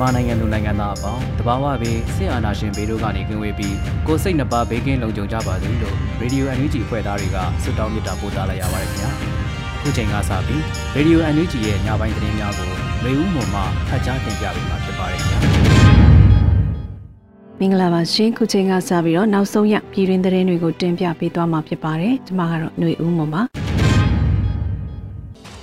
မြန်မာနိုင်ငံလူနိုင်ငံသားအပေါင်းတဘာဝဘေးစစ်အာဏာရှင်ဘေးတို့ကနေကင်းဝေးပြီးကိုစိတ်နှပါဘေးကင်းလုံခြုံကြပါစေလို့ရေဒီယိုအန်ယူဂျီဖွဲ့သားတွေကဆုတောင်းမေတ္တာပို့သလာရပါတယ်ခင်ဗျာအခုချိန်ကစပြီးရေဒီယိုအန်ယူဂျီရဲ့ညပိုင်းသတင်းများကိုမေဦးမွန်မှဖတ်ကြားတင်ပြပေးမှာဖြစ်ပါတယ်ခင်ဗျာမင်္ဂလာပါရှင်ခုချိန်ကစပြီးတော့နောက်ဆုံးရပြည်တွင်းသတင်းတွေကိုတင်ပြပေးသွားမှာဖြစ်ပါတယ်ကျွန်မကတော့ຫນွေဦးမွန်ပါ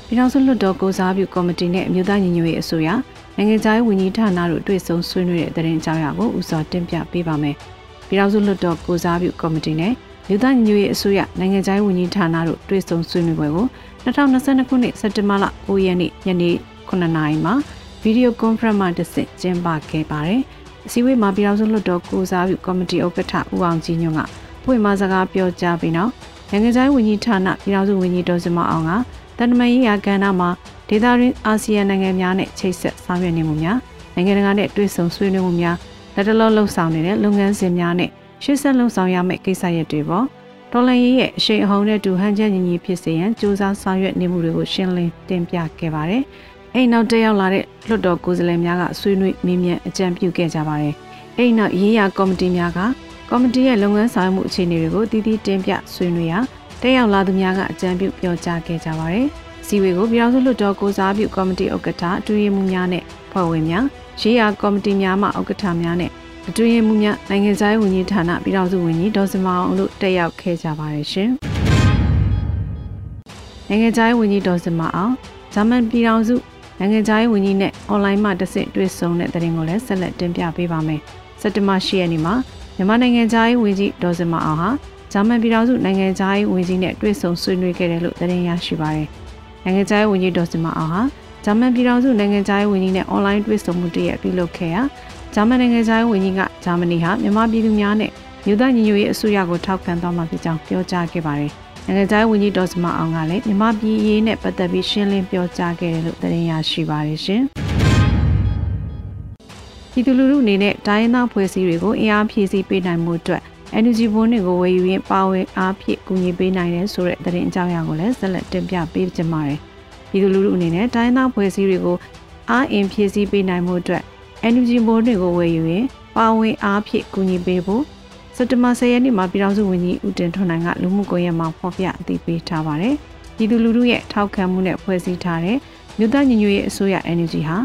ပြည်ထောင်စုလွှတ်တော်ကိုစားပြုကော်မတီနဲ့အမျိုးသားညီညွတ်ရေးအစိုးရ နိုင်ငံခြားရေးဝန်ကြီးဌာနတို့တွေ့ဆုံဆွေးနွေးတဲ့သတင်းကြောင်းရာကိုဦးစွာတင်ပြပေးပါမယ်။ပြည်ထောင်စုလွှတ်တော်ကိုစားပြုကော်မတီနဲ့လူသားညီညွတ်ရေးအစိုးရနိုင်ငံခြားရေးဝန်ကြီးဌာနတို့တွေ့ဆုံဆွေးနွေးပွဲကို2022ခုနှစ်စက်တင်ဘာလ9ရက်နေ့ညနေ9:00နာရီမှာဗီဒီယိုကွန်ဖရင့်မှာတဆင့်ကျင်းပခဲ့ပါတယ်။အစည်းအဝေးမှာပြည်ထောင်စုလွှတ်တော်ကိုစားပြုကော်မတီဥက္ကဋ္ဌဦးအောင်ကြည်ညွန့်ကဖွင့်မစကားပြောကြားပြီးနောက်နိုင်ငံခြားရေးဝန်ကြီးဌာနပြည်ထောင်စုဝန်ကြီးဒေါ်စမအောင်က တန်တမန်ရေးရာကဏ္ဍမှာဒေသတွင်းအာဆီယံနိုင်ငံများနဲ့ချိတ်ဆက်ဆောင်ရွက်နေမှုများနိုင်ငံတကာနဲ့တွဲဆုံဆွေးနွေးမှုများလက်တလောလှုပ်ဆောင်နေတဲ့လုပ်ငန်းစဉ်များနဲ့ရှေ့ဆက်လှုပ်ဆောင်ရမယ့်ကိစ္စရပ်တွေပေါ်တော်လန်ရေးရဲ့အရှိန်အဟုန်နဲ့တူဟန်ချက်ညီညီဖြစ်စေရန်စူးစမ်းဆောင်ရွက်နေမှုတွေကိုရှင်းလင်းတင်ပြခဲ့ပါတယ်။အဲ့နောက်တက်ရောက်လာတဲ့လွှတ်တော်ကိုယ်စားလှယ်များကဆွေးနွေးမေးမြန်းအကြံပြုခဲ့ကြပါတယ်။အဲ့နောက်ရေးရာကော်မတီများကကော်မတီရဲ့လုပ်ငန်းဆောင်မှုအခြေအနေတွေကိုတည်တည်တင်ပြဆွေးနွေးရာ တက်ရောက်လာသူများကအကြံပြုပြောကြားခဲ့ကြပါတယ်။စီဝေကိုပြည်ထောင်စုလွှတ်တော်ကိုစားပြုကော်မတီဥက္ကဋ္ဌအတွင်းမှုများနဲ့ဖွဲ့ဝင်များရေးရာကော်မတီများမှဥက္ကဋ္ဌများနဲ့အတွင်းမှုများနိုင်ငံခြားရေးဝန်ကြီးဌာနပြည်ထောင်စုဝန်ကြီးဒေါ်စမအောင်တို့တက်ရောက်ခဲ့ကြပါတယ်ရှင်။နိုင်ငံခြားရေးဝန်ကြီးဒေါ်စမအောင်ဂျာမန်ပြည်ထောင်စုနိုင်ငံခြားရေးဝန်ကြီးနဲ့အွန်လိုင်းမှာတဆင့်တွေ့ဆုံတဲ့တဲ့ရင်ကိုလည်းဆက်လက်တင်ပြပေးပါမယ်။စက်တင်ဘာ10ရက်နေ့မှာမြန်မာနိုင်ငံခြားရေးဝန်ကြီးဒေါ်စမအောင်ဟာ ဂျာမန်ပြည်ထောင်စုနိုင်ငံခြားရေးဝန်ကြီးနဲ့တွေ့ဆုံဆွေးနွေးခဲ့တယ်လို့သတင်းရရှိပါတယ်။နိုင်ငံခြားရေးဝန်ကြီးဒေါ်စမအောင်ဟာဂျာမန်ပြည်ထောင်စုနိုင်ငံခြားရေးဝန်ကြီးနဲ့အွန်လိုင်းတွေ့ဆုံမှုတရက်ပြုလုပ်ခဲ့ရာဂျာမန်နိုင်ငံခြားရေးဝန်ကြီးကဂျာမနီဟာမြန်မာပြည်သူများနဲ့မြို့သားညီညွတ်ရေးအစိုးရကိုထောက်ခံသွားမှာဖြစ်ကြောင်းပြောကြားခဲ့ပါတယ်။နိုင်ငံခြားရေးဝန်ကြီးဒေါ်စမအောင်ကလည်းမြန်မာပြည်ရေးနဲ့ပတ်သက်ပြီးရှင်းလင်းပြောကြားခဲ့တယ်လို့သတင်းရရှိပါတယ်ရှင်။ပြည်သူလူထုအနေနဲ့တိုင်းသားဖွဲ့စည်းတွေကိုအင်အားဖြည့်ဆည်းပေးနိုင်မှုအတွက် energy ဘုန်းတွေကိုဝယ်ယူရင်းပါဝင်အားဖြင့်ကူညီပေးနိုင်တယ်ဆိုတဲ့သတင်းအကြောင်းအရာကိုလည်းဆက်လက်တင်ပြပေးကြပါမယ်။ပြည်သူလူထုအနေနဲ့တိုင်းသားဖွဲ့စည်းတွေကိုအားအင်ဖြည့်ဆည်းပေးနိုင်မှုအတွက် energy ဘုန်းတွေကိုဝယ်ယူရင်းပါဝင်အားဖြင့်ကူညီပေးဖို့စက်တဘာ10ရက်နေ့မှာပြည်ထောင်စုဝန်ကြီးဦးတင်ထွန်းနိုင်ကလူမှုကွန်ရက်မှာဖော်ပြအသိပေးထားပါတယ်။ပြည်သူလူထုရဲ့ထောက်ခံမှုနဲ့ဖွဲ့စည်းထားတဲ့မြို့သားညီညွတ်ရေးအစိုးရ energy ဟာ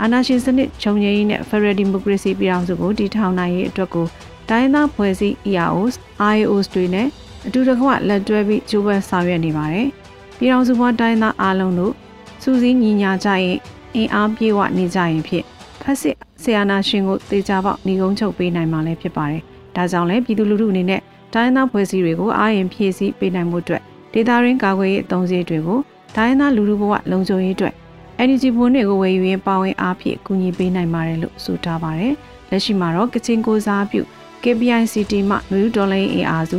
အာဏာရှင်စနစ်ချုပ်ငြိမ်းရေးနဲ့ Federal Democracy ပြည်ထောင်စုကိုတည်ထောင်နိုင်ရေးအတွက်ကို တိုင်းသားဖွဲ့စည်း EROs, IOs တွေနဲ့အတူတကွလက်တွဲပြီးကြိုးပမ်းဆောင်ရွက်နေပါတယ်။ပြည်ထောင်စုဘဝတိုင်းသားအားလုံးတို့စူးစီးညီညာကြရင်အင်အားပြေဝနေကြရင်ဖြစ်ဖက်စစ်ဆီယာနာရှင်ကိုတေချာပေါက်ညီကုန်းချုပ်ပေးနိုင်မှာလည်းဖြစ်ပါတယ်။ဒါကြောင့်လည်းပြည်သူလူထုအနေနဲ့တိုင်းသားဖွဲ့စည်းတွေကိုအားရင်ဖြည့်ဆည်းပေးနိုင်မှုအတွက်ဒေတာရင်းကာကွယ်ရေးအသုံးစရိတ်တွေကိုတိုင်းသားလူထုဘဝလုံခြုံရေးအတွက် energy ဘုန်းတွေကိုဝယ်ယူရင်းပါဝင်အားဖြင့်ကူညီပေးနိုင်ပါတယ်လို့ဆိုထားပါတယ်။လက်ရှိမှာတော့ကချင်ကိုစားပြု KPICT မှနယူးဒေါ်လာအင်အားစု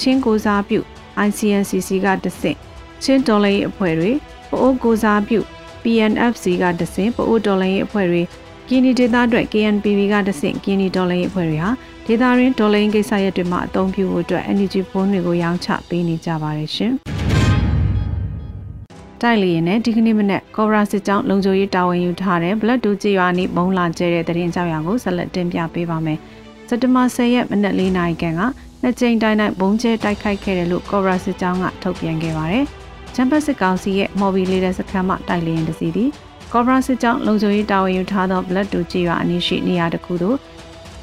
ချင်းကိုစားပြု ICNCC ကတဆင့်ချင်းဒေါ်လာအဖွဲ့တွေပအိုးကိုစားပြု PNFC ကတဆင့်ပအိုးဒေါ်လာအဖွဲ့တွေကင်းနီဒေတာအတွက် KNPB ကတဆင့်ကင်းနီဒေါ်လာအဖွဲ့တွေဟာဒေတာရင်းဒေါ်လာကိစ္စရပ်တွေမှာအသုံးပြုဖို့အတွက် energy ဖုန်းတွေကိုရောင်းချပေးနေကြပါတယ်ရှင်။တိုက်လျင်နဲ့ဒီကနေ့မနေ့ကော်ရာစစ်ကြောင်းလုံခြုံရေးတာဝန်ယူထားတဲ့ Blood 2ကြေးရွာနီးဘုံလာကျဲတဲ့တရင်ကြောက်ရကိုဆက်လက်တင်ပြပေးပါမယ်။ စက်တဘာ10ရက်မနက်၄နာရီခန့်ကနှစ်ကြိမ်တိုင်းတိုင်းဘုံကျဲတိုက်ခိုက်ခဲ့တယ်လို့ကော်ရာစစ်ကြောင်းကထုတ်ပြန်ခဲ့ပါတယ်။ဂျချမ်ပတ်စစ်ကောင်စီရဲ့မော်ဘီလေးတဲ့စခန်းမှတိုက်လျင်တစီသည်ကော့ဘရာစစ်ကြောင်းလုံခြုံရေးတာဝန်ယူထားသောဘလက်တူကြေးရွာအနီးရှိနေရာတစ်ခုသို့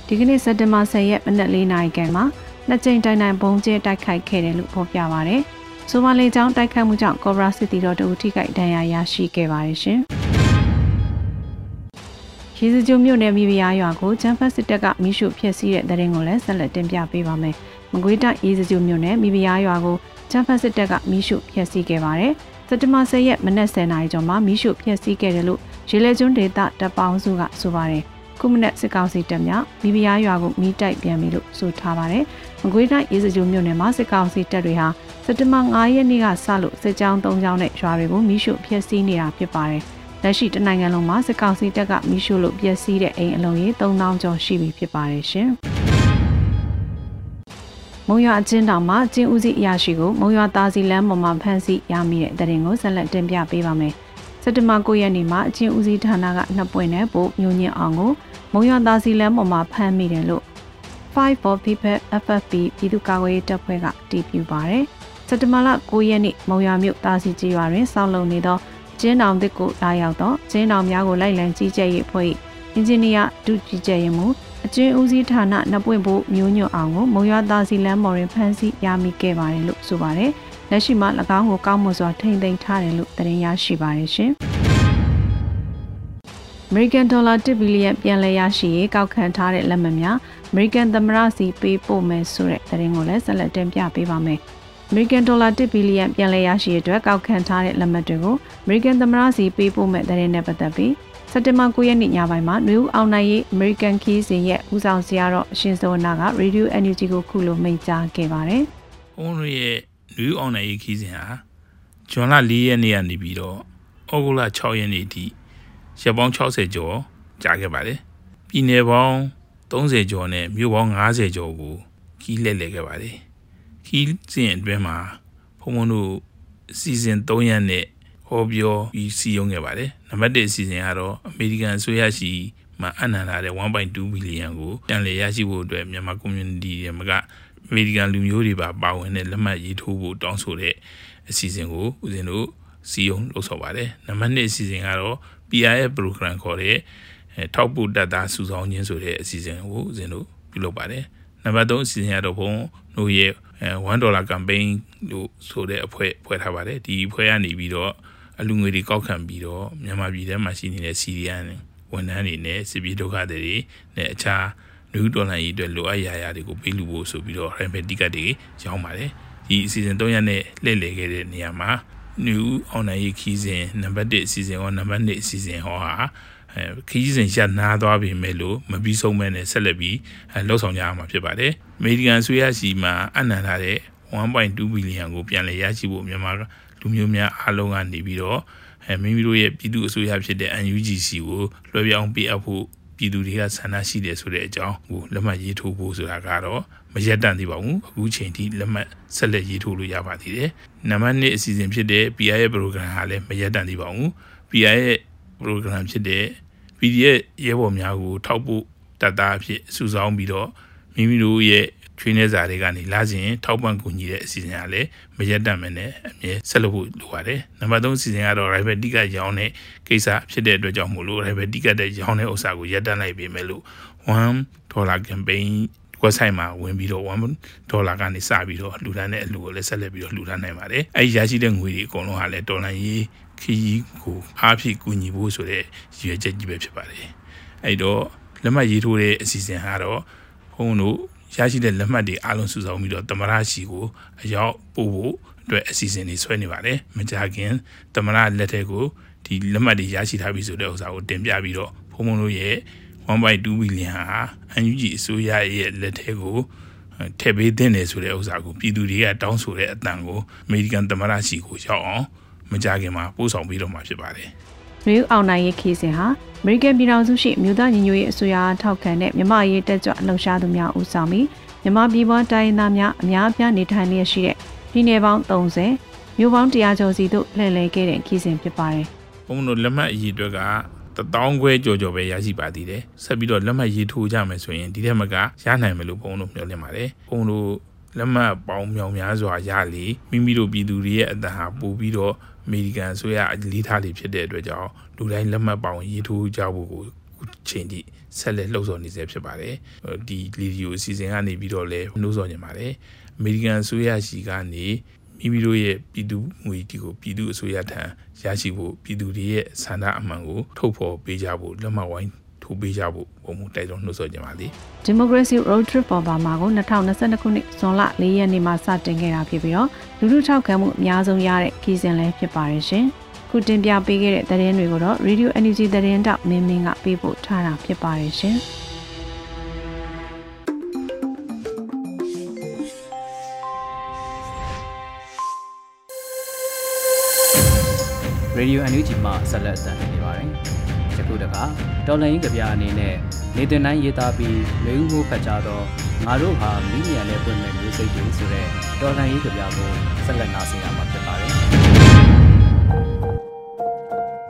ဒီကနေ့စက်တင်ဘာ10ရက်မနက်၄နာရီခန့်မှာနှစ်ကြိမ်တိုင်တိုင်ဘုံကျဲတိုက်ခိုက်ခဲ့တယ်လို့ဖော်ပြပါရယ်။ဆိုမာလီကျောင်းတိုက်ခိုက်မှုကြောင့်ကော့ဘရာစစ်တီတော်တဦးထိခိုက်ဒဏ်ရာရရှိခဲ့ပါတယ်ရှင်။ ရေစကြိုမြို့နယ်မိဖုရားရွာကိုချမ်ဖတ်စစ်တပ်ကမိရှုဖျက်ဆီးတဲ့တဲ့ရင်ကိုလည်းဆက်လက်တင်ပြပေးပါမယ်။မကွေးတိုင်းရေစကြိုမြို့နယ်မိဖုရားရွာကိုချမ်ဖတ်စစ်တပ်ကမိရှုဖျက်ဆီးခဲ့ပါတယ်။စက်တဘာ10ရက်မနက်10:00နာရီကျော်မှာမိရှုဖျက်ဆီးခဲ့တယ်လို့ရေလဲကျွန်းဒေသတပ်ပေါင်းစုကဆိုပါတယ်။ခုမနက်စစ်ကောင်စီတပ်များမိဖုရားရွာကိုမိတိုက်ပြန်ပြီလို့ဆိုထားပါတယ်။မကွေးတိုင်းရေစကြိုမြို့နယ်မှာစစ်ကောင်စီတပ်တွေဟာစက်တဘာ9ရက်နေ့ကစလို့စစ်ကြောင်း3ကြောင်းနဲ့ရွာတွေကိုမိရှုဖျက်ဆီးနေတာဖြစ်ပါတယ်။ လက်ရှိတနိုင်ငံလုံးမှာစစ်ကောင်စီတပ်ကမီးရှို့လို့ပျက်စီးတဲ့အိမ်အလုံးရေ3000ကျော်ရှိပြီဖြစ်ပါတယ်ရှင်။မုံရွာအချင်းတောင်မှာကျင်းဦးစီအရာရှိကိုမုံရွာသားစီလမ်းပေါ်မှာဖမ်းဆီးရမိတဲ့တဲ့ရင်ကိုဆက်လက်တင်ပြပေးပါမယ်။စက်တဘာ9ရက်နေ့မှာအချင်းဦးစီဌာနကနှစ်ပွင့်နဲ့ပို့မျိုးညင်အောင်ကိုမုံရွာသားစီလမ်းပေါ်မှာဖမ်းမိတယ်လို့5 for people FFP ပြည်သူ့ကာကွယ်ရေးတပ်ဖွဲ့ကတည်ပြုပါတယ်။စက်တဘာလ9ရက်နေ့မုံရွာမြို့သားစီကျေးရွာတွင်စောင့်လုံနေသော ကျင်းတောင်တစ်ကိုလာရောက်တော့ကျင်းတောင်များကိုလိုက်လံကြီးကြပ်ရေးအဖွဲ့အင်ဂျင်နီယာဒုကြီးကြပ်ရေးမှူးအကျဉ်းဦးစီးဌာနနှစ်ပွင့်ဖို့မျိုးညွတ်အောင်ကိုမုံရွာသားစီလမ်းမော်ရင်ဖမ်းဆီးရမိခဲ့ပါတယ်လို့ဆိုပါတယ်။လက်ရှိမှာ၎င်းကိုကောင်းမွန်စွာထိန်းသိမ်းထားတယ်လို့သတင်းရရှိပါတယ်ရှင်။ American Dollar 1 billion ပြန်လည်ရရှိရေးကောက်ခံထားတဲ့လက်မှတ်များ American သမ္မတစီပေးပို့မယ်ဆိုတဲ့သတင်းကိုလည်းဆက်လက်တင်ပြပေးပါမယ်။ American Dollar 1 billion ပြန်လည်ရရှိရတဲ့ကောက်ခံထားတဲ့လက်မှတ်တွေကို American သမ္မတစီပေးပို့မဲ့တဲ့နဲ့ပတ်သက်ပြီးစက်တင်ဘာ9ရက်နေ့ညပိုင်းမှာနယူးအောင်နိုင်ရေး American ခီးစဉ်ရဲ့ဦးဆောင်ဆရာတော်အရှင်စောနာက Radio NUG ကိုခုလိုမိန့်ကြားခဲ့ပါတယ်။ဦးတို့ရဲ့နယူးအောင်နိုင်ရေးခီးစဉ်ဟာဇွန်လ4ရက်နေ့ကနေပြီးတော့ဩဂုတ်လ6ရက်နေ့ထိရက်ပေါင်း60ကျော်ကြာခဲ့ပါတယ်။ပြည်နယ်ပေါင်း30ကျော်နဲ့မြို့ပေါင်း90ကျော်ကိုခီးလှည့်လည်ခဲ့ပါတယ် ခီးစဉ်အတွင်းမှာဖုံဖုံတို့စီစဉ်3ရက်နဲ့ဟောပြောပြီးစီယုံခဲ့ပါတယ်နံပါတ်1အစီအစဉ်ကတော့အမေရိကန်အစိုးရရှိမှအနံလာတဲ့1.2ဘီလီယံကိုပြန်လည်ရရှိဖို့အတွက်မြန်မာ community တွေမှာကအမေရိကန်လူမျိုးတွေပါပါဝင်တဲ့လက်မှတ်ရေးထိုးဖို့တောင်းဆိုတဲ့အစီအစဉ်ကိုဦးဇင်းတို့စီယုံလုပ်ဆောင်ပါတယ်နံပါတ်2အစီအစဉ်ကတော့ PRF program ခေါ်တဲ့ထောက်ပို့တပ်သားစုဆောင်းခြင်းဆိုတဲ့အစီအစဉ်ကိုဦးဇင်းတို့ပြုလုပ်ပါတယ်နံပါတ်3အစီအစဉ်ကတော့ဘုံတို့ရဲ့ 1ဒေါ်လာ campaign လို့ဆိုတဲ့အဖွဲ့ဖွဲ့ထားပါတယ်ဒီအဖွဲ့ကနေပြီးတော့အလူငွေတွေကောက်ခံပြီးတော့မြန်မာပြည်ထဲမှာရှိနေတဲ့စီရီယန်ဝန်ထမ်းတွေနဲ့စစ်ပြေးဒုက္ခသည်တွေနဲ့အခြားလူဒေါ်လာရေးအတွက်လိုအပ်ရာရာတွေကိုပေးလူဖို့ဆိုပြီးတော့ Rampant Ticket တွေရောင်းပါတယ်ဒီအစီအစဉ်3ရက်နဲ့လှည့်လည်ခဲ့တဲ့နေရာမှာ new online ခီးစဉ်နံပါတ်1အစီအစဉ်ဟောနံပါတ်2အစီအစဉ်ဟောဟာ ခရီးစဉ်ရနားသွားပြီမဲ့လို့မပြီးဆုံးမဲ့နဲ့ဆက်လက်ပြီးလှုပ်ဆောင်ကြရမှာဖြစ်ပါတယ်အမေရိကန်ဆွေးရရှိမှာအနံထားတဲ့1.2ဘီလီယံကိုပြန်လည်ရရှိဖို့မြန်မာလူမျိုးများအားလုံးကနေပြီးတော့အဲမိမိတို့ရဲ့ပြည်သူအစိုးရဖြစ်တဲ့ UNGC ကိုလွှဲပြောင်းပေးအပ်ဖို့ပြည်သူတွေကဆန္ဒရှိတယ်ဆိုတဲ့အကြောင်းကိုလက်မှတ်ရေးထိုးဖို့ဆိုတာကတော့မရက်တန့်သေးပါဘူးအခုချိန်ထိလက်မှတ်ဆက်လက်ရေးထိုးလို့ရပါသေးတယ်နံပါတ်1အစီအစဉ်ဖြစ်တဲ့ PR ရဲ့ program ဟာလည်းမရက်တန့်သေးပါဘူး PR ရဲ့ program ဖြစ်တဲ့ PDF ရဲဘော်များကိုထောက်ဖို့တပ်သားအဖြစ်စုဆောင်းပြီးတော့မိမိတို့ရဲ့ချွေးနေစာတွေကနေလာစဉ်ထောက်ပံ့ကူညီတဲ့အစီအစဉ်ကလည်းမရက်တတ်မနဲ့အမြဲဆက်လုပ်ဖို့လိုပါတယ်။နံပါတ်3အစီအစဉ်ကတော့ rival ticket ရောင်းတဲ့ကိစ္စဖြစ်တဲ့အတွက်ကြောင့်မို့လို့ rival ticket တဲ့ရောင်းတဲ့ဥစ္စာကိုရက်တတ်လိုက်ပြီမဲ့လို့1 dollar campaign website မှာဝင်ပြီးတော့1ဒေါ်လာကနေစပြီးတော့လှူဒါန်းတဲ့အလှူကိုလည်းဆက်လက်ပြီးတော့လှူဒါန်းနိုင်ပါတယ်။အဲဒီရရှိတဲ့ငွေတွေအကုန်လုံးဟာလည်းဒေါ်လာရေး ခီးကိုအားဖြည့်ကူညီဖို့ဆိုတဲ့ရည်ရွယ်ချက်ကြီးပဲဖြစ်ပါတယ်အဲ့တော့လက်မှတ်ရေးထိုးတဲ့အစီအစဉ်ကတော့ဘုန်းတို့ရရှိတဲ့လက်မှတ်တွေအားလုံးစုဆောင်းပြီးတော့တမရရှိကိုအရောက်ပို့ဖို့အတွက်အစီအစဉ်တွေဆွဲနေပါတယ်မကြခင်တမရလက်ထက်ကိုဒီလက်မှတ်တွေရရှိထားပြီဆိုတဲ့ဥစ္စာကိုတင်ပြပြီးတော့ဘုံဘုံတို့ရဲ့1.2ဘီလီယံဟာအန်ယူဂျီအစိုးရရဲ့လက်ထက်ကိုထည့်ပေးတဲ့ဆိုတဲ့ဥစ္စာကိုပြည်သူတွေကတောင်းဆိုတဲ့အတန်ကိုအမေရိကန်သမ္မတရှိကိုရောက်အောင် မကြခင်မှာပို့ဆောင်ပြီးတော့မှာဖြစ်ပါတယ်။နယူးအောင်နိုင်ရေးခီးစဉ်ဟာအမေရိကန်ပြည်ထောင်စုရှိမြို့သားညီညွတ်ရေးအစိုးရထောက်ခံတဲ့မြန်မာရေးတက်ကြွလှုပ်ရှားသူများဦးဆောင်ပြီးမြန်မာပြည်ပေါ်တိုင်းသားများအများအပြားနေထိုင်နေရှိတဲ့ပြည်နယ်ပေါင်း30မြို့ပေါင်း100ကျော်စီတို့လှည့်လည်ခဲ့တဲ့ခီးစဉ်ဖြစ်ပါတယ်။ဘုံတို့လက်မှတ်အရေးအတွက်ကတတောင်းခွဲကြော်ကြော်ပဲရရှိပါသေးတယ်ဆက်ပြီးတော့လက်မှတ်ရေးထိုးကြမယ်ဆိုရင်ဒီထက်မကရနိုင်မယ်လို့ဘုံတို့မျှော်လင့်ပါတယ်ဘုံတို့လလက်မှတ်ပေါင်းမြောင်များစွာရလေမိမိတို့ပြည်သူတွေရဲ့အတန်ဟာပို့ပြီးတော့ အမေရိကန်ဆိုရအလေးထားလေးဖြစ်တဲ့အတွက်ကြောင့်လူတိုင်းလက်မှတ်ပေါင်းရေးထိုးကြဖို့ကိုချိန်ထိဆက်လက်လှုပ်ဆော်နေစေဖြစ်ပါတယ်ဒီလီဒီယိုအစီအစဉ်ကနေပြီးတော့လဲနှိုးဆော်နေပါတယ်အမေရိကန်ဆိုရရှိကနေမိမိတို့ရဲ့ပြည်သူငွေတီကိုပြည်သူအစိုးရထံရရှိဖို့ပြည်သူတွေရဲ့ဆန္ဒအမှန်ကိုထုတ်ဖော်ပေးကြဖို့လက်မှတ်ဝိုင်း ထိုးပေးကြဖို့ပုံမှုတိုက်တွန်းနှိုးဆော်ကြပါသည် Democracy Road Trip for Burma ကို2022ခုနှစ်ဇွန်လ4ရက်နေ့မှာစတင်ခဲ့တာဖြစ်ပြီးတော့လူထုထောက်ခံမှုအများဆုံးရတဲ့ခီးစဉ်လည်းဖြစ်ပါတယ်ရှင်။ခုတင်ပြပေးခဲ့တဲ့သတင်းတွေကိုတော့ Radio Energy သတင်းတောက်မင်းမင်းကပေးပို့ထားတာဖြစ်ပါတယ်ရှင်။ Radio NUG မှာဆက်လက်အသံနေပါတယ်။ ယခုတကတော်လိုင်းကြပြအနေနဲ့နေတင်တိုင်းရေးသားပြီးလူဦးမှုဖတ်ကြားသောငါတို့ဟာမိညာနဲ့ပွင့်မဲ့မျိုးစိတ်တွေဆိုတဲ့တော်လိုင်းကြပြကိုဆက်လက်နားဆင်ရမှာဖြစ်ပါတယ်။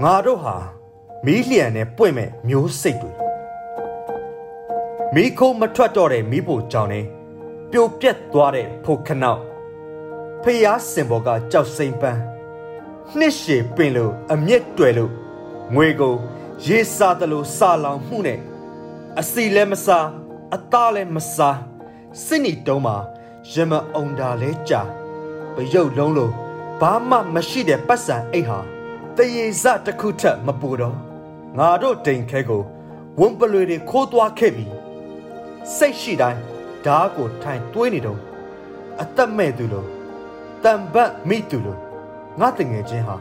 ငါတို့ဟာမီးလျံနဲ့ပွင့်မဲ့မျိုးစိတ်တွေမီးခိုးမထွက်တော့တဲ့မီးပိုကြောင်နေပြိုပြက်သွားတဲ့ဖိုခနောက်ဖျားစင်ဘော်ကကြောက်စိမ့်ပန်းနှစ်ရှည်ပင်လို့အမြင့်တွယ်လို့ငွေကို ရေစားတယ်လို့စာလောင်မှုနဲ့အစီလည်းမစားအသားလည်းမစားစစ်နီတုံးမှာရမအောင်တာလဲကြာပရုပ်လုံးလို့ဘာမှမရှိတဲ့ပတ်စံအိတ်ဟာတရေစတစ်ခုထက်မပူတော့ငါတို့တိမ်ခဲကိုဝွန်ပလွေတွေခိုးသွားခဲ့ပြီစိတ်ရှိတိုင်းဓားကိုထိုင်တွေးနေတော့အသက်မဲ့သူလို့တံပတ်မိသူလို့ငါတငယ်ချင်းဟာ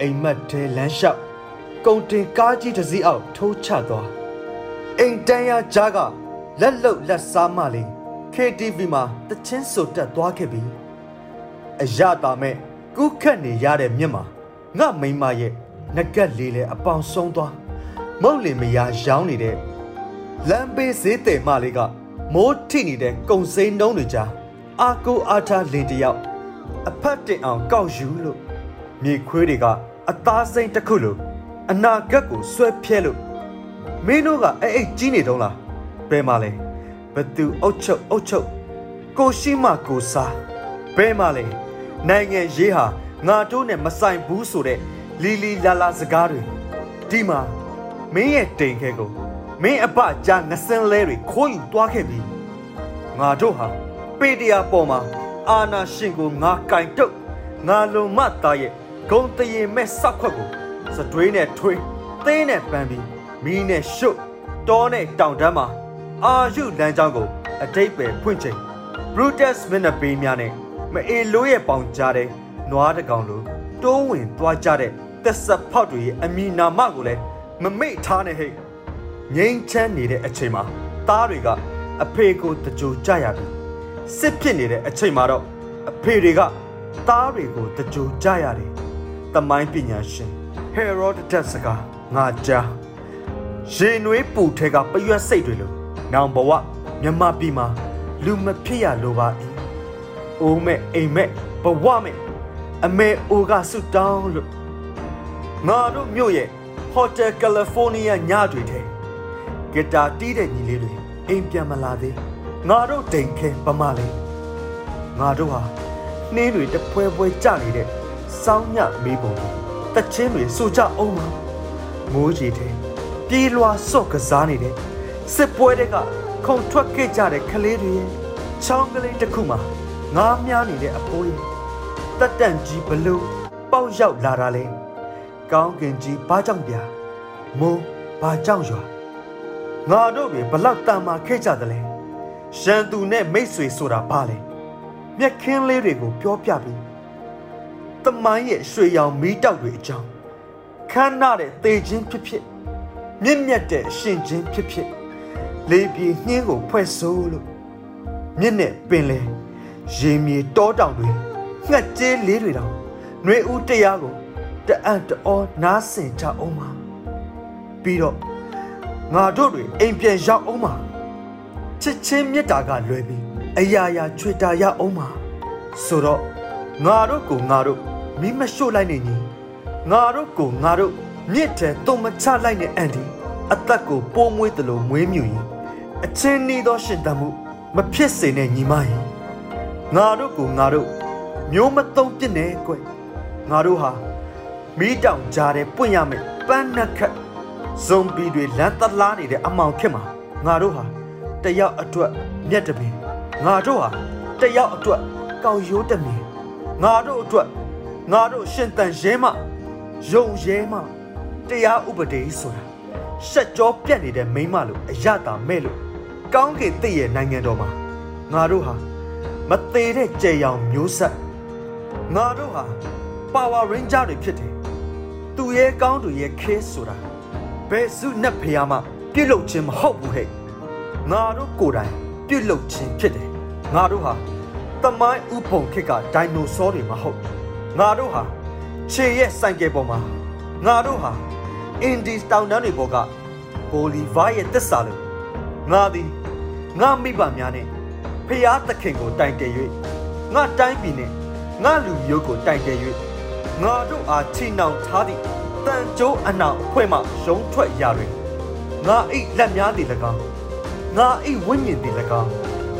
အိမ်မက်တဲလမ်းလျှောက် ကုံတင်ကားကြီးတစ်စီးအောက်ထိုးချသွားအိမ်တန်းရကြားကလက်လုတ်လက်စားမလေး KTV မှာတချင်းဆိုတက်သွားခဲ့ပြီအရတာမဲ့ကုခတ်နေရတဲ့မြင့်မှာငါမိမရဲ့ငကက်လေးလဲအပေါင်ဆုံးသွားမုတ်လင်မယားရောင်းနေတဲ့လမ်းဘေးဈေးတယ်မလေးကမိုးထိနေတဲ့ကုံစိမ်းနှုံးတွေကြားအာကိုအားထားလင်တယောက်အဖတ်တင်အောင်ကောက်ယူလို့မြေခွေးတွေကအသားစိမ့်တစ်ခုလို အနာဂတ်ကိုဆွဲဖြဲလို့မင်းတို့ကအဲ့အိတ်ကြီးနေတုံးလားဘယ်မှာလဲဘသူအုတ်ချုပ်အုတ်ချုပ်ကိုရှိမကိုစားဘယ်မှာလဲနိုင်ငံရေးဟာငါတို့နဲ့မဆိုင်ဘူးဆိုတဲ့လီလီလာလာစကားတွေဒီမှာမင်းရဲ့တိမ်ခဲကိုမင်းအပကြားငစင်းလဲတွေခိုးယူသွားခဲ့ပြီငါတို့ဟာပေတရာပေါ်မှာအာနာရှင်ကိုငါကင်တုတ်ငါလုံမသားရဲ့ဂုံတရင်မဲ့စောက်ခွက်ကို စတွေးနဲ့ထွေးသင်းနဲ့ပန်းပြီးမီးနဲ့ရှုပ်တောနဲ့တောင်တန်းမှာအာယုလမ်းကြောင်းကိုအတိတ်ပဲဖွင့်ချိန် Brutus မင်းနပေးများနဲ့မအေလိုးရဲ့ပေါင်ကြားတဲ့နွားတကောင်လိုတိုးဝင်သွားကြတဲ့သက်ဆက်ဖောက်တွေရဲ့အမီနာမကိုလည်းမမိတ်ထားနဲ့ဟဲ့ငိမ့်ချမ်းနေတဲ့အချိန်မှာသားတွေကအဖေကိုတကြိုကြရပြီစစ်ဖြစ်နေတဲ့အချိန်မှာတော့အဖေတွေကသားတွေကိုတကြိုကြရတယ်။တမိုင်းပညာရှင် ဟေရိုဒတက်စကငါကြားရေနွေးပူထဲကပရွက်စိတ်တွေလို့နောင်ဘဝမြမပြည်မှာလူမဖြစ်ရလိုပါ၏။အိုးမဲ့အိမ်မဲ့ဘဝမဲ့အမေအိုကဆုတောင်းလို့ငါတို့မြို့ရဲ့ Hotel California ညတွေထဲဂီတာတီးတဲ့ညီလေးတွေအိမ်ပြန်မလာသေးငါတို့တိမ်ခဲပမလေးငါတို့ဟာနှင်းတွေတပွဲပွဲကြနေတဲ့စောင်းညမေးပုံတ ချင်းတွေစူကြအောင်မှာမိုးကြီးတဲ့ပြေးလွှာဆော့ကစားနေတဲ့စစ်ပွဲတွေကခုံထွက်ခဲ့ကြတဲ့ကလေးတွေရဲ့ချောင်းကလေးတစ်ခုမှာငားမြားနေတဲ့အဖိုးရဲ့တက်တန့်ကြီးဘလို့ပေါက်ရောက်လာတာလဲကောင်းကင်ကြီးဘာကြောင့်ပြမိုးဘာကြောင့်ရွာငါတို့တွေဘလောက်တန်မာခဲ့ကြသလဲရန်သူနဲ့မိတ်ဆွေဆိုတာဘာလဲမျက်ခင်းလေးတွေကိုပြောပြပြီး တမိုင်းရဲ့ရွှေရောင်မီးတောက်တွေအကြောင်းခမ်းနားတဲ့သေခြင်းဖြစ်ဖြစ်မြင့်မြတ်တဲ့ရှင်ခြင်းဖြစ်ဖြစ်လေပြေနှင်းကိုဖွဲ့ဆိုးလို့မြင့်နဲ့ပင်လေရေမြေတောတောင်တွေငှက်ကျေးလေးတွေတောင်ຫນွေဦးတရားကိုတအံ့တောနားဆင်ကြအောင်ပါပြီးတော့ငါတို့တွေအိမ်ပြန်ရောက်အောင်ပါချစ်ချင်းမေတ္တာကလွယ်ပြီးအရာရာချွေတာရအောင်ပါဆိုတော့ငါတို့ကိုငါတို့ မိမရှို့လိုက်နေညီငါတို့ကိုငါတို့မြစ်ထဲတုံမချလိုက်တဲ့အန်ဒီအသက်ကိုပိုးမွေးတယ်လို့မွေးမြူရင်အချင်းနီးသောရှင်တမှုမဖြစ်စေနဲ့ညီမရင်ငါတို့ကိုငါတို့မျိုးမသုံးပြစ်နေကွယ်ငါတို့ဟာမိတောင်ကြားတဲ့ပွင့်ရမယ်ပန်းနှက်ခတ်ဇွန်ဘီတွေလမ်းတလားနေတဲ့အမောင်ခက်မှာငါတို့ဟာတယောက်အတွက်မျက်တပင်ငါတို့ဟာတယောက်အတွက်ကောက်ရိုးတမင်ငါတို့အတွက် ငါတို့ရှင်တန်ရဲမယုံရဲမတရားဥပဒေဆိုတာရှက်ကြောပြက်နေတဲ့မိမလို့အရတာမဲ့လို့ကောင်းကင်တည့်ရဲ့နိုင်ငံတော်မှာငါတို့ဟာမသေးတဲ့ကြယ်ရောင်မျိုးဆက်ငါတို့ဟာ Power Ranger တွေဖြစ်တယ်သူရဲ့ကောင်းသူရဲ့ခဲဆိုတာဘယ်စုနဲ့ဖျားမှပြုတ်လုခြင်းမဟုတ်ဘူးဟဲ့ငါတို့ကိုယ်တိုင်ပြုတ်လုခြင်းဖြစ်တယ်ငါတို့ဟာတမိုင်းဥပုံခစ်ကဒိုင်နိုဆောတွေမဟုတ် ငါတို့ဟာခြေရဲ့စိုင်ကယ်ပေါ်မှာငါတို့ဟာအင်ဒီတောင်တန်းတွေပေါ်ကဘိုလီဗာရဲ့တစ္ဆာလို့ငါသည်ငါမိဘများနဲ့ဖျားသခင်ကိုတိုင်တယ်၍ငါတိုင်းပြည်နဲ့ငါလူမျိုးကိုတိုင်တယ်၍ငါတို့အားချီနှောင်ထားသည့်တန်ကြိုးအနောင်အဖွဲ့မှရုံးထွက်ရာတွင်ငါအိတ်လက်များသည်၎င်းငါအိတ်ဝိညာဉ်သည်၎င်း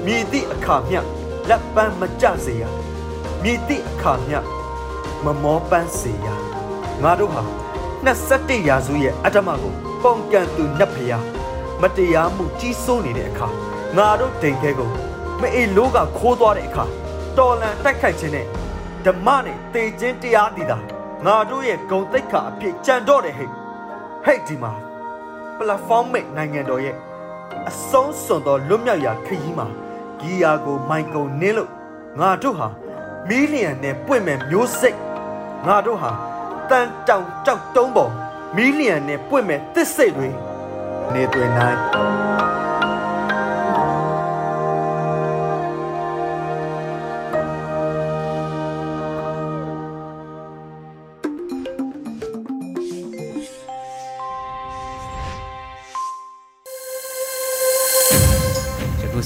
မြည်သည့်အခါမျှလက်ပန်းမကြစေရမြည်သည့်အခါမျှ မမောပန်းစေရငါတို့ဟာ21ရာစုရဲ့အတ္တမကိုပုံကန်သူနှက်ဖျားမတရားမှုကြီးစိုးနေတဲ့အခါငါတို့ဒိန်ခဲကိုမအေလိုးကခိုးသွားတဲ့အခါတော်လန်တိုက်ခိုက်ခြင်းနဲ့ဓမ္မနဲ့တေခြင်းတရားတည်တာငါတို့ရဲ့ဂုံတိတ်ခါအဖြစ်ကြံတော့တယ်ဟဲ့ဟဲ့ဒီမှာ platform မိတ်နိုင်ငံတော်ရဲ့အဆုံးစွန်သောလွတ်မြောက်ရာခရီးမှာဂီယာကိုမိုင်ကုံနင်းလို့ငါတို့ဟာမီလီယံနဲ့ပွင့်မဲ့မျိုးစိတ် ငါတို့ဟာတန်တောင်ကြောက်တုံးပေါ်မီလီယံနဲ့ပွင့်မဲ့တစ်စိတ်တွေနေတွင်နိုင်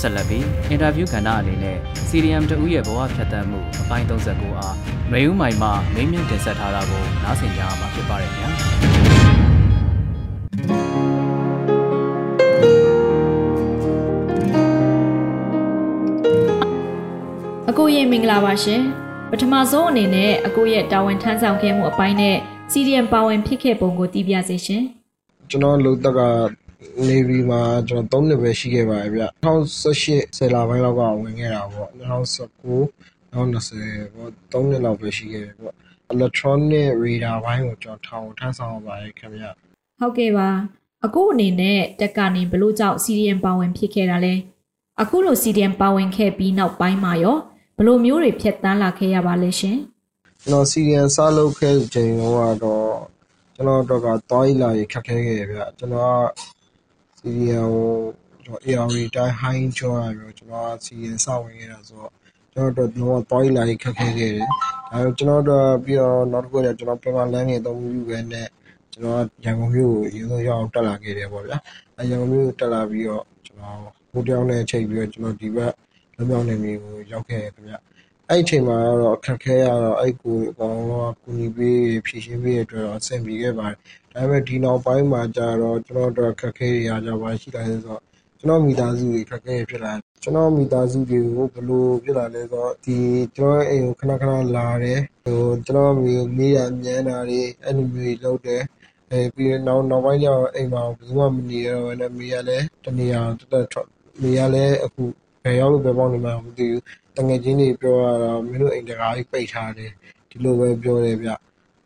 ဆက်လက်ပြီးအင်တာဗျူးကဏ္ဍအနေနဲ့ CDM တဦးရဲ့ဘဝဖြတ်သန်းမှုအပိုင်း39အားမေဦးမိုင်မှမင်းမြင့်တင်ဆက်ထားတာကိုနားဆင်ကြရမှာဖြစ်ပါတယ်ခင်ဗျာအကိုရဲ့မင်္ဂလာပါရှင်ပထမဆုံးအနေနဲ့အကိုရဲ့တာဝန်ထမ်းဆောင်ခဲ့မှုအပိုင်းနဲ့ CDM ပါဝင်ဖြစ်ခဲ့ပုံကိုသိပြစေရှင်ကျွန်တော်လုံတက်က နေဗီမှာကျွန်တော်3နှစ်ပဲရှိခဲ့ပါတယ်ဗျ2018ဆယ်လပိုင်းလောက်ကဝင်ခဲ့တာပေါ့2019 2020ပေါ့3နှစ်လောက်ပဲရှိခဲ့တယ်ပေါ့ electronic radar ဘိုင်းကိုကျွန်တော်ထောင်ထမ်းဆောင်ရပါတယ်ခင်ဗျဟုတ်ကဲ့ပါအကိုအနေနဲ့တက်ကနေဘလို့ကြောင့် CDM ပါဝင်ဖြစ်ခဲ့တာလဲအခုလို CDM ပါဝင်ခဲ့ပြီးနောက်ပိုင်းမှာရောဘလို့မျိုးတွေဖြတ်တန်းလာခဲ့ရပါလဲရှင်ကျွန်တော် CDN စလုပ်ခဲ့ချိန်တော့ကျွန်တော်တော့ကတွားရလာရခက်ခဲခဲ့တယ်ဗျကျွန်တော်က CDN ကိုကျွန်တော် AR တိုင်း high ကျော်ရပြီးကျွန်တော်က CDN စဝင်ခဲ့တာဆိုတော့ကျွန်တော်တို့တော့တွားရလာရခက်ခဲခဲ့တယ်ဒါပေမဲ့ကျွန်တော်တို့ပြီးတော့နောက်တစ်ခုကကျွန်တော်ပြန်မလမ်းနေတော့ယူပဲနဲ့ကျွန်တော်ရန်ကုန်မြို့ကိုရေစိုးရောက်တက်လာခဲ့တယ်ပေါ့ဗျာအဲရန်ကုန်မြို့တက်လာပြီးတော့ကျွန်တော်ဟိုတယောက်နဲ့ချိန်ပြီးတော့ကျွန်တော်ဒီဘက်လွမြောက်နေမျိုးကိုရောက်ခဲ့တယ်ခင်ဗျအဲ့အချိန်မှာတော့အခက်ခဲရတော့အဲ့ကိုအကောင်လုံးကကူညီပေးဖြည့်ရှင်းပေးရတဲ့အတွက်တော့အဆင်ပြေခဲ့ပါတယ် ဒါပေမဲ့ဒီနောက်ပိုင်းမှာကျတော့ကျွန်တော်တို့အခက်ခဲရကြပါရှိလာတယ်ဆိုတော့ကျွန်တော်မိသားစုတွေခက်ခဲဖြစ်လာကျွန်တော်မိသားစုတွေကိုဘယ်လိုဖြစ်လာလဲဆိုတော့ဒီကျွန်တော်အိမ်ကိုခဏခဏလာတယ်ဟိုကျွန်တော်မိမိရမြန်းတာတွေအဲ့လိုမျိုးလုပ်တယ်အဲပြီးနောက်နောက်ပိုင်းကျတော့အိမ်မှာဘယ်သူမှမနေရတော့လည်းမိရလည်းတနေရာတက်တက်ထွက်မိရလည်းအခုဘယ်ရောက်လို့ဘယ်ပေါက်နေမှမသိဘူးတငယ်ချင်းတွေပြောရတော့မင်းတို့အိမ်တကားကြီးပိတ်ထားတယ်ဒီလိုပဲပြောတယ်ဗျ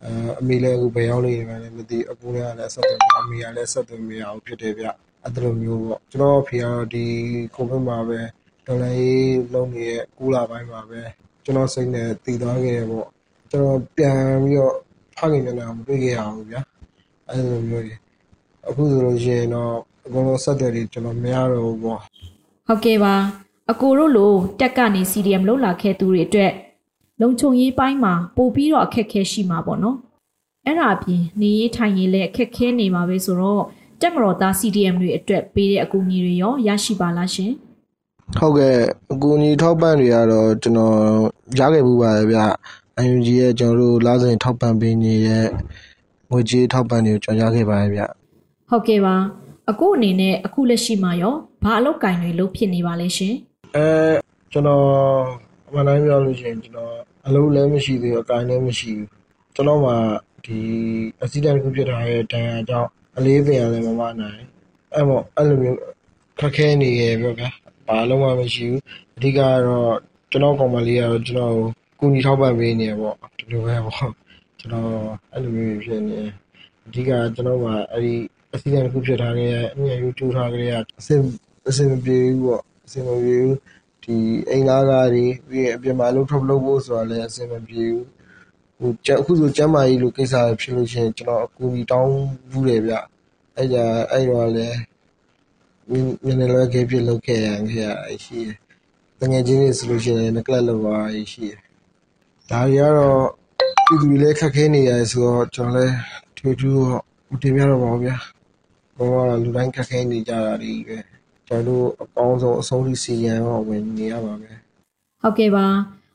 အဲအမေလည်းအခုဘယ်ရောက်နေမှလည်းမသိအကူလည်းလည်းဆက်သွယ်အမေကလည်းဆက်သွယ်မရဘူးဖြစ်တယ်ဗျအဲ့လိုမျိုးပေါ့ကျွန်တော်ဖေကတော့ဒီကိုဗစ်မှာပဲဒေါ်လာရေးလုံးနေတဲ့ကူလာပိုင်းမှာပဲကျွန်တော်စိတ်နဲ့တည်သွားခဲ့တယ်ပေါ့ကျွန်တော်ပြန်ပြီးတော့ဖခင်မျက်နှာမတွေ့ခဲ့ရဘူးဗျာအဲ့လိုမျိုးတွေအခုဆိုလို့ရှိရင်တော့အကုန်လုံးဆက်တယ်တွေကျွန်တော်မရတော့ဘူးပေါ့ဟုတ်ကဲ့ပါအကိုတို့လိုတက်ကနေ CDM လောက်လာခဲ့သူတွေအတွက် လုံခြုံရေးပိုင်းမှာပို့ပြီးတော့အခက်အခဲရှိမှာပေါ့နော်အဲ့ဒါအပြင်နေရေးထိုင်ရေးလည်းအခက်အခဲနေမှာပဲဆိုတော့တက်မတော်သား CDM တွေအတွက်ပေးတဲ့အကူအညီတွေရောရရှိပါလားရှင်ဟုတ်ကဲ့အကူအညီထောက်ပံ့တွေကတော့ကျွန်တော်ရခဲ့မှုပါတယ်ဗျ။ UNG ရဲ့ကျွန်တော်တို့လာစဉ်ထောက်ပံ့ပေးနေတဲ့ငွေကြေးထောက်ပံ့တွေကိုကျွန်တော်ရခဲ့ပါတယ်ဗျဟုတ်ကဲ့ပါအခုအနေနဲ့အခုလက်ရှိမှာရောဘာအလုပ်ကင်တွေလုပ်ဖြစ်နေပါလဲရှင်။အဲကျွန်တော်အမှန်တိုင်းပြောလို့ရှိရင်ကျွန်တော် အလုပ်လည်းမရှိသေးဘူး အကိုင်လည်းမရှိဘူး ကျွန်တော်မှဒီအက်ဆီဒန့်တစ်ခုဖြစ်ထားတဲ့တန်ရာကြောင့် အလေးပင်ရလည်း မမနိုင်အဲ့မို့အဲ့လိုမျိုး ခက်ခဲနေရပြောဗျာ ဘာလုံးမှမရှိဘူး အဓိကကတော့ ကျွန်တော်ကောင်မလေးကတော့ ကျွန်တော်ကို ကူညီထောက်ပံ့ပေးနေရပေါ့ ဒီလိုပဲပေါ့ ကျွန်တော် အဲ့လိုမျိုးဖြစ်နေအဓိက ကျွန်တော်ကအဲ့ဒီအစီအစဉ်တစ်ခုဖြစ်ထားခဲ့တဲ့အမြင် YouTube ထားခဲ့တဲ့အစင်အစင်မပြေဘူးပေါ့အစင်မပြေဘူး ဒီအိမ်သားကားတွေပြီးရင်အပြင်မှာအလုပ်ထုတ်လုပ်ဖို့ဆိုတာလည်းအစင်မပြေဘူးဟိုကျအခုဆိုကျမ်းမာရေးလိုကိစ္စဖြစ်လို့ရှိရင်ကျွန်တော်အကူအညီတောင်းဘူးတယ်ဗျအဲ့ကြအဲ့တော့လည်းညနေလွယ်ခေဖြစ်လုပ်ခဲ့ရခဲ့ရရှိတယ်တငယ်ချင်းတွေဆိုလို့ရှိရင်ငကလပ်လောက်ပါရှိတယ်ဒါတွေကတော့ပြည်သူတွေလည်းခက်ခဲနေရတယ်ဆိုတော့ကျွန်တော်လည်းထွေထူးတော့မတင်ပြတော့ပါဘူးဗျာဘောကလူတိုင်းခက်ခဲနေကြတာတွေပဲ ကျွန်တော်တို့အကောင်းဆုံးအဆုံးထိစီရန်တော့ဝင်နေရပါမယ်ဟုတ်ကဲ့ပါ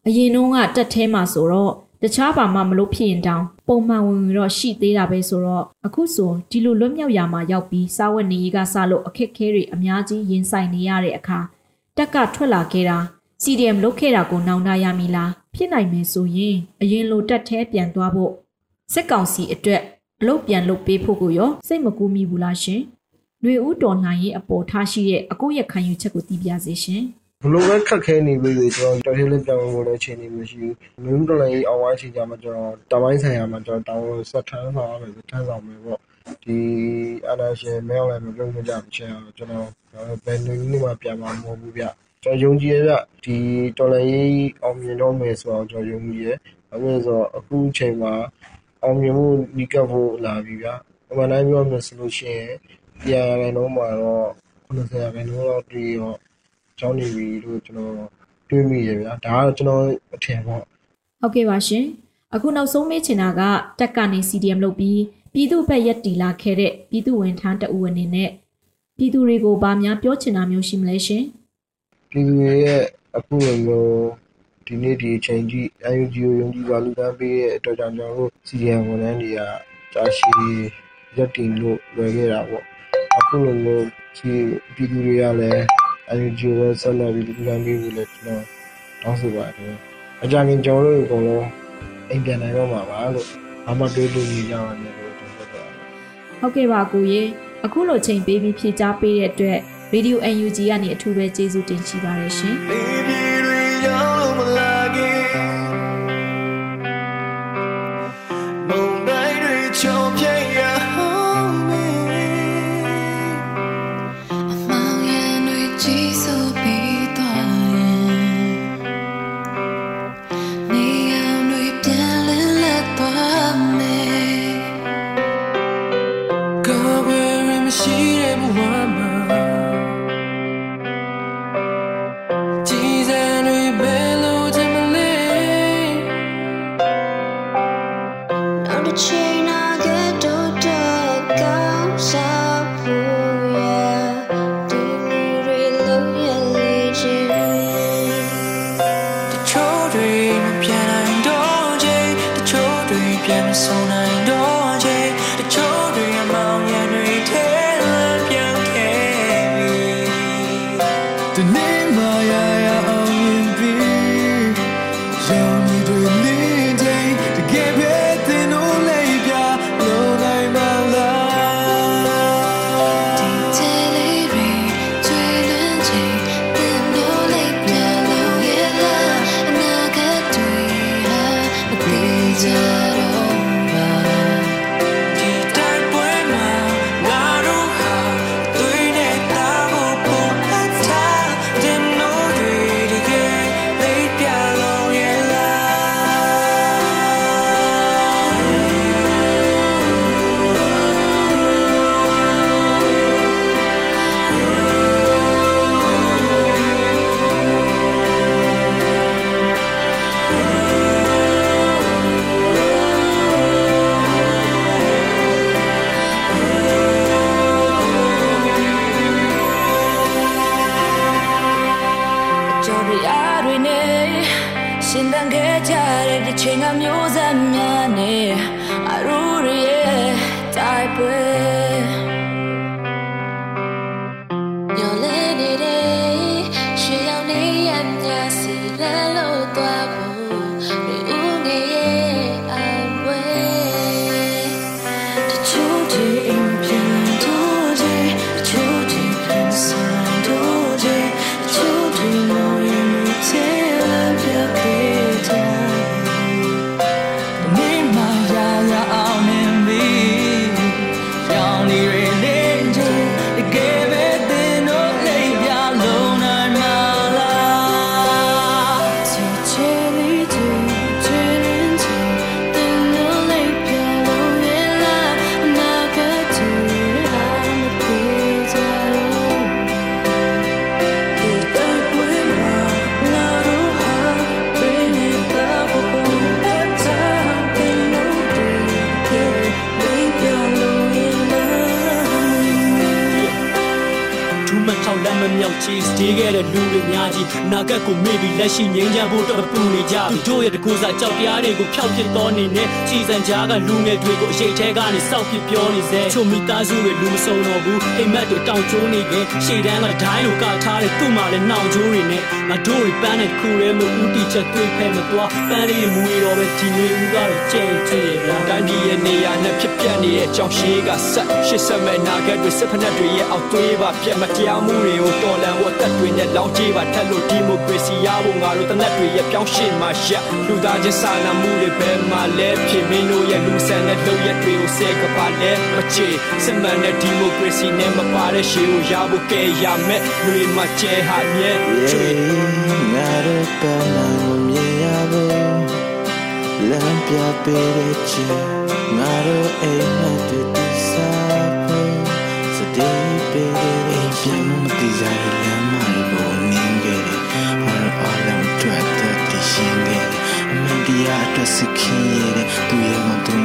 အရင်တုန်းကတက်သေးမှာဆိုတော့တခြားဘာမှမလုပ်ဖြစ်ရင်တောင်ပုံမှန်ဝင်ဝင်တော့ရှိသေးတာပဲဆိုတော့အခုဆိုဒီလိုလွတ်မြောက်ရာမှာရောက်ပြီးစားဝတ်နေရေးကစလို့အခက်အခဲတွေအများကြီးရင်ဆိုင်နေရတဲ့အခါတက်ကထွက်လာခဲ့တာ CDM လုတ်ခဲ့တာကိုနောင်တရမီလားဖြစ်နိုင်မယ်ဆိုရင်အရင်လိုတက်သေးပြန်သွားဖို့စစ်ကောင်စီအတွက်အလုပ်ပြန်လုပ်ပေးဖို့ကိုရောစိတ်မကူးမိဘူးလားရှင်။ ຫນွေဦးတော်နိုင်ရဲ့အပေါ်ထားရှိတဲ့အကိုရဲ့ခံယူချက်ကိုသိပြစေရှင်။ဘလို့ပဲခက်ခဲနေပြီလေကျွန်တော်တော်သေးလေးပြောင်းလို့လည်းချိန်နေမရှိဘူးမျိုးတော်လည်းအောင်ဝိုင်းချိန်ကြမှာကျွန်တော်တပိုင်းဆိုင်ရာမှာကျွန်တော်တောင်းဆက်ထမ်းဆောင်ရမယ်ထမ်းဆောင်မယ်ပေါ့ဒီအနာရှင်မဲအောင်လည်းမပြောကြဘူးချင်းအောင်ကျွန်တော်ဘယ်နည်းနည်းမှပြန်မှာမဟုတ်ဘူးဗျကျွန်တော်ယုံကြည်ရဗျဒီတော်လည်းအောင်မြင်တော့မယ်ဆိုတော့ကျွန်တော်ယုံကြည်ရအခုဆိုအခုချိန်မှာအောင်မြင်မှုနီးကပ်ဖို့လာပြီဗျအမှန်တိုင်းပြောမယ်ဆိုလို့ရှိရင် တရားရယ်လုံးမှာတော့90ရာခိုင်နှုန်းလောက်တွေ့ရောကျောင်းနေပြီလို့ကျွန်တော်တွေးမိရဗျာဒါကတော့ကျွန်တော်အထင်ပေါ့ဟုတ်ကဲ့ပါရှင်အခုနောက်ဆုံးမေးချင်တာကတက်ကနေ CDM လုပ်ပြီးပြည်သူ့ဘက်ရက်တီလာခဲ့တဲ့ပြည်သူဝန်ထမ်းတအူအနေနဲ့ပြည်သူတွေကိုဗာများပြောချင်တာမျိုးရှိမလဲရှင်ပြည်သူတွေရဲ့အခုလိုမျိုးဒီနေ့ဒီအချိန်ကြီး UNG ကိုယုံကြည်ပါလူတန်းပေးတဲ့အတွက်ကြောင့်ကျွန်တော်တို့ CDM ဝန်ထမ်းတွေကကြာရှည်ရက်တည်လို့လွယ်ခဲ့တာပေါ့ အခုလိုမျိုးဒီပြည်သူတွေကလည်း UNG ကိုပဲဆက်လက်ပြီးလူတန်းပေးဖို့လည်းကျွန်တော်တောင်းဆိုပါတယ်အကြရင်ကျွန်တော်တို့အကုန်လုံးအိမ်ပြန်နိုင်တော့မှာပါလို့ဘာမှတွေးလို့နေကြပါနဲ့လို့ကျွန်တော်ပြောပါတယ်ဟုတ်ကဲ့ပါကိုရေအခုလိုချိန်ပေးပြီးဖြည့်ချပေးတဲ့အတွက် Radio UNG ကနေအထူးပဲကျေးဇူးတင်ရှိပါတယ်ရှင် Baby တွေရောက်လို့မလာခင် ပြန် လက်ရှိငြိမ်းချမ်းဖို့အတွက်ပူနေကြသူတို့ရဲ့တကူစားကြောက်တရားတွေကိုဖျောက်ပစ်တော်နေနဲ့ချီစံကြားကလူငယ်တွေကိုအရေးထဲကနေစောက်ပစ်ပြောနေစေချိုမိသားစုတွေလူမစုံတော့ဘူးအိမ်မက်တွေတောင်ကျိုးနေခဲ့ရှေ့တန်းကဒိုင်းလိုကထားတဲ့သူ့မှာလည်းနှောင်ကျိုးတွေနဲ့ငါတို့တွေပန်းတဲ့ခုရဲမဦးတီချက်တွေးဖဲမသွားပန်းလေးမူရီတော့ပဲဒီနေဦးကတော့ကြဲကြဲဗျာတိုင်းပြည်ရဲ့နေရာနဲ့ဖြစ်ပြနေတဲ့ကြောင်ရှိကဆက်ရှစ်ဆက်မဲ့နာဂတ်တွေစစ်ဖက်တွေရဲ့အောက်သွေးပါပြက်မတရားမှုတွေကိုတော်လန်ဝတ်သက်တွေနဲ့လောင်းကြေးပါထက်လို့ဒီမိုကရေစီရဖို့ငါတို့တနက်တွေရဲ့ပြောင်းရှင်းမှရှက်လူသားချင်းစာနာမှုတွေဘယ်မှာလဲဖြစ်မင်းတို့ရဲ့လူဆန်တဲ့လုပ်ရက်တွေကိုဆဲကပါလဲမချေစစ်မှန်တဲ့ဒီမိုကရေစီနဲ့မပါတဲ့ရှေးကိုရဖို့ကဲရမယ်လူတွေမှာကျဲဟာမြဲကျွေးငါတို့ပန်းမကိုမြင်ရဖို့လမ်းပြပေးတဲ့ချီငါတို့အိမ်မက်တွေတည်စားဖို့စတေးပေးတဲ့ချီမမတိကြတဲ့ မန်တရားအတွက်စခင်